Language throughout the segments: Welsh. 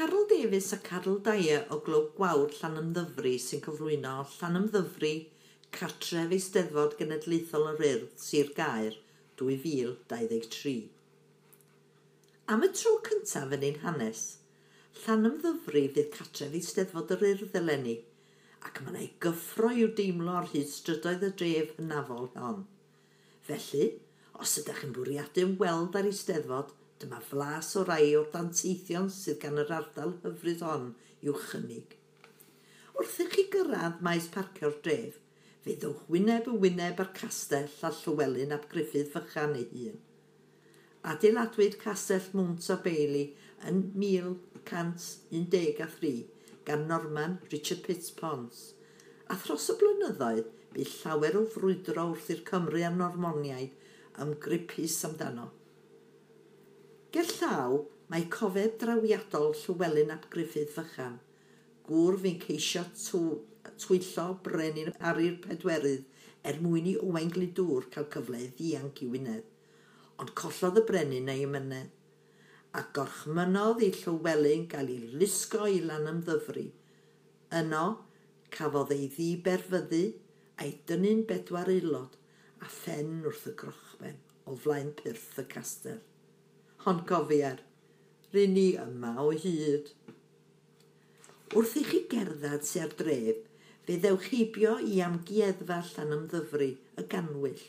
Carol Davies a Carol Dyer o Glwb Gwawr Llanymddyfri sy'n cyflwyno Llanymddyfri Cartref Eisteddfod Genedlaethol yr Urdd Sir Gaer 2023. Am y tro cyntaf yn ein hanes, Llanymddyfri fydd Cartref Eisteddfod yr Urdd eleni ac mae yna gyffro i'w deimlo ar hyd strydoedd y dref hynafol hon. Felly, os ydych chi'n bwriadu weld ar Eisteddfod, Dyma flas o rai o'r danteithion sydd gan yr ardal hyfryd hon i'w chynnig. Wrth i chi gyrraedd maes parcio'r dref, fyddwch wyneb y wyneb ar castell a Llywelyn ap Griffith fychan ei hun. Adeiladwyd castell Mount o Bailey yn 1113 gan Norman Richard Pitts Pons, a thros y blynyddoedd bu llawer o frwydro wrth i'r Cymru a'r Normoniaid ymgripus amdano. Gerllaw, mae cofeb drawiadol Llywelyn ap Griffith fychan. Gŵr fi'n ceisio twyllo brenin ar i'r pedwerydd er mwyn i Owain Glidwr cael cyfle i ddianc i Wynedd. Ond collodd y brenin ei ymynedd a gorchmynodd i Llywelyn gael ei lusgo i lan ymddyfru. Yno, cafodd ei ddiberfyddu a'i dynnu'n bedwar aelod a phen wrth y grochben o flaen pyrth y castell ond gofiar, ryn ni yma o hyd. Wrth i chi gerdded sy'r dref, fe ddewch heibio i amgueddfa llan ymddyfru, y ganwyll,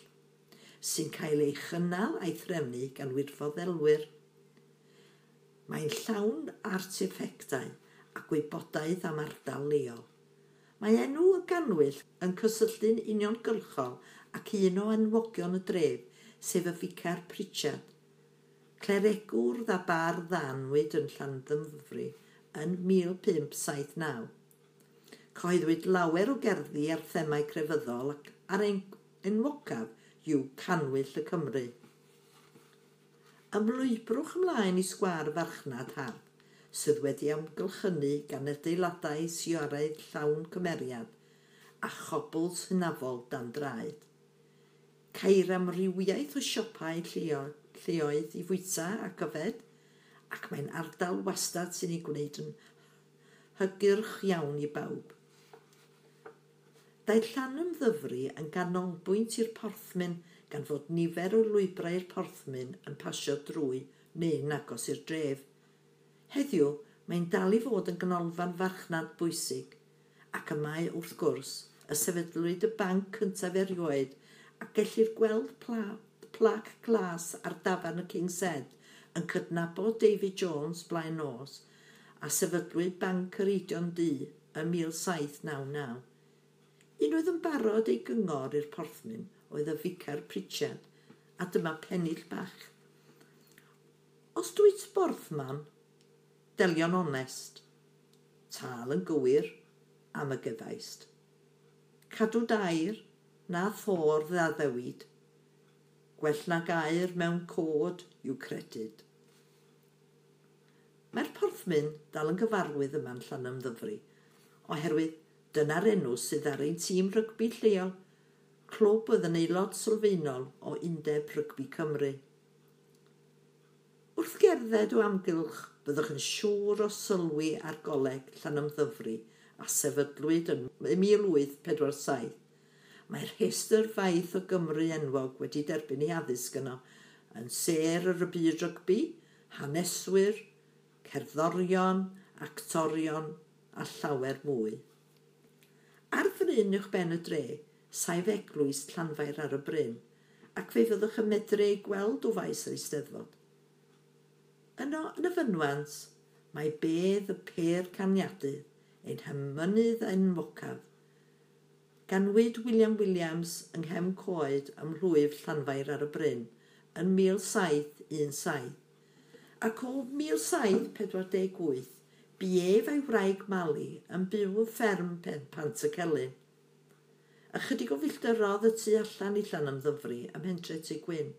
sy'n cael ei chynnal a'i threfnu gan wirfoddelwyr. Mae'n llawn arteffectau a gwybodaeth am ardal leol. Mae enw y ganwyll yn cysylltu'n uniongyrchol ac un o enwogion y dref, sef y ficar Pritchard, cleregwr dda bar ddanwyd yn Llandymfri yn 1579. Coeddwyd lawer o gerddi ar themau crefyddol ac ar ein enwocaf yw canwyll y Cymru. Ymlwybrwch ymlaen i sgwar farchnad haf, sydd wedi amgylchynu gan adeiladau sioraidd llawn cymeriad a chobl hynafol dan draed. Ceir amrywiaeth o siopau lleol lleoedd i fwyta a gyfed, ac mae'n ardal wastad sy'n ei gwneud yn hygyrch iawn i bawb. Daeth llan ymddyfru yn ganolbwynt i'r porthmyn gan fod nifer o lwybrau'r porthmyn yn pasio drwy neu'n agos i'r dref. Heddiw, mae'n dal i fod yn ganolfan farchnad bwysig, ac yma wrth gwrs, y sefydlwyd y banc cyntaf erioed, ac gellir gweld pla plac glas ar dafarn y King's Head yn cydnabod David Jones blaen nos a sefydlwyd banc yr Idion Du ym 1799. Unwaith yn barod ei gyngor i'r porthmyn oedd y ficar Pritchard a dyma pennill bach. Os dwyt borthman, delion onest, tal yn gywir am y gyfaist. Cadw dair na thor ddaddewid, gwell na gair mewn cod yw credyd. Mae'r porthmyn dal yn gyfarwydd yma'n llan ymddyfru, oherwydd dyna'r enw sydd ar ein tîm rygbi lleol, clwb oedd yn aelod sylfaenol o Undeb Rygbi Cymru. Wrth gerdded o amgylch, byddwch yn siŵr o sylwi ar goleg llan ymddyfru a sefydlwyd yn 1847 mae'r rhestr faith o Gymru enwog wedi derbyn ei addysg yno yn ser ar y byd rygbi, haneswyr, cerddorion, actorion a llawer mwy. Ar fryn uwch ben y dre, saif eglwys Llanfair ar y bryn, ac fe fyddwch y medru ei gweld o faes yr Eisteddfod. Yno, yn y fynwans, mae bedd y per caniadu ein hymynydd a'n mocaf Ganwyd William Williams yng Nghem Coed ym mhlwyf Llanfair ar y Bryn yn 1717 ac o 1748 buef ei wraig Mali yn byw y fferm pant y celyn. Ychydig o filldyrodd y tu allan i Llanymddyfri ym Hentre Tu Gwyn.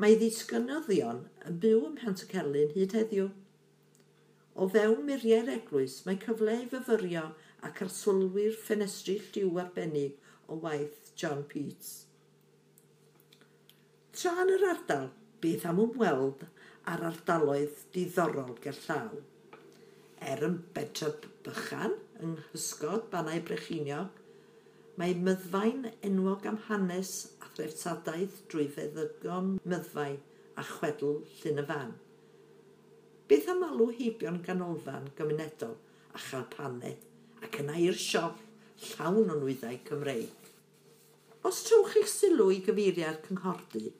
Mae ddisgynyddion yn byw ym Pant y Celyn hyd heddiw. O fewn muriau'r eglwys mae cyfle i fyfyrio ac arswylwyr ffenestri lliw arbennig o waith John Peets. Tra yn yr ardal, bydd am ymweld ar ardaloedd diddorol gerllaw. Er yn bedra bychan yng Nghysgod Banau Brechiniog, mae myddfain enwog am hanes a threftadaeth drwy feddygon myddfai a chwedl Llyn y Fan. Beth am alw heibion ganolfan gymunedol a chael ac yna i'r siop llawn o nwyddau Cymreig. Os trowch eich sylw i gyfeiriad cynghardu,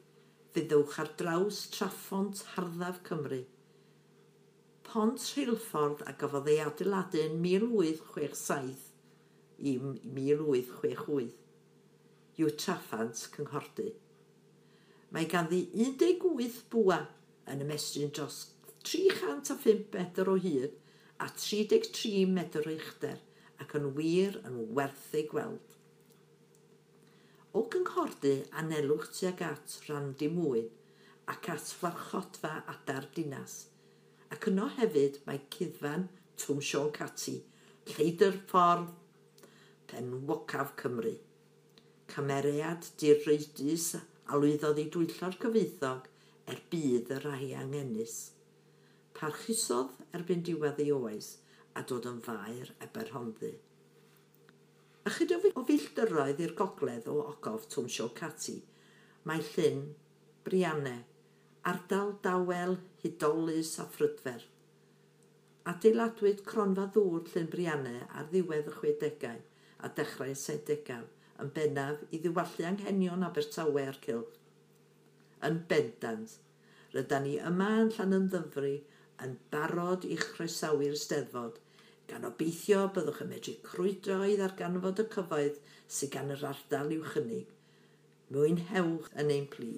fyddwch ar draws traffont harddaf Cymru. Pont Rheilffordd a gafodd ei adeiladu yn 1867 i 1868 yw traffant cynghordu. Mae ganddi 18 bwa yn ymestyn dros 305 metr o hyd a 33 metr o uchder ac yn wir yn werthu gweld. O gyngordu anelwch tuag at randi mwyn ac at farchodfa adar dinas, ac yno hefyd mae cuddfan Twm Sion Cati, Lleidr Ffordd, Penwocaf Cymru. Cymeriad dirreidus a lwyddodd i dwyllo'r cyfeithog er bydd yr ai angenus. Parchusodd erbyn diwedd ei oes – a dod yn faer Aberhonddu. A chyd o, filldyroedd i'r gogledd o ogof Twm Siocati, mae llyn, brianne, ardal dawel, hudolus a phrydfer. Adeiladwyd cronfa ddŵr llyn brianne ar ddiwedd y 60au a dechrau y 70au yn bennaf i ddiwallu anghenion Abertawe a'r Cylch. Yn bendant, rydyn ni yma yn Llanymddyfri yn barod i chroesawu'r steddfod gan obeithio byddwch yn medru crwydro i ddarganfod y cyfoedd sydd gan yr ardal i'w chynnig. Mwynhewch yn ein plî.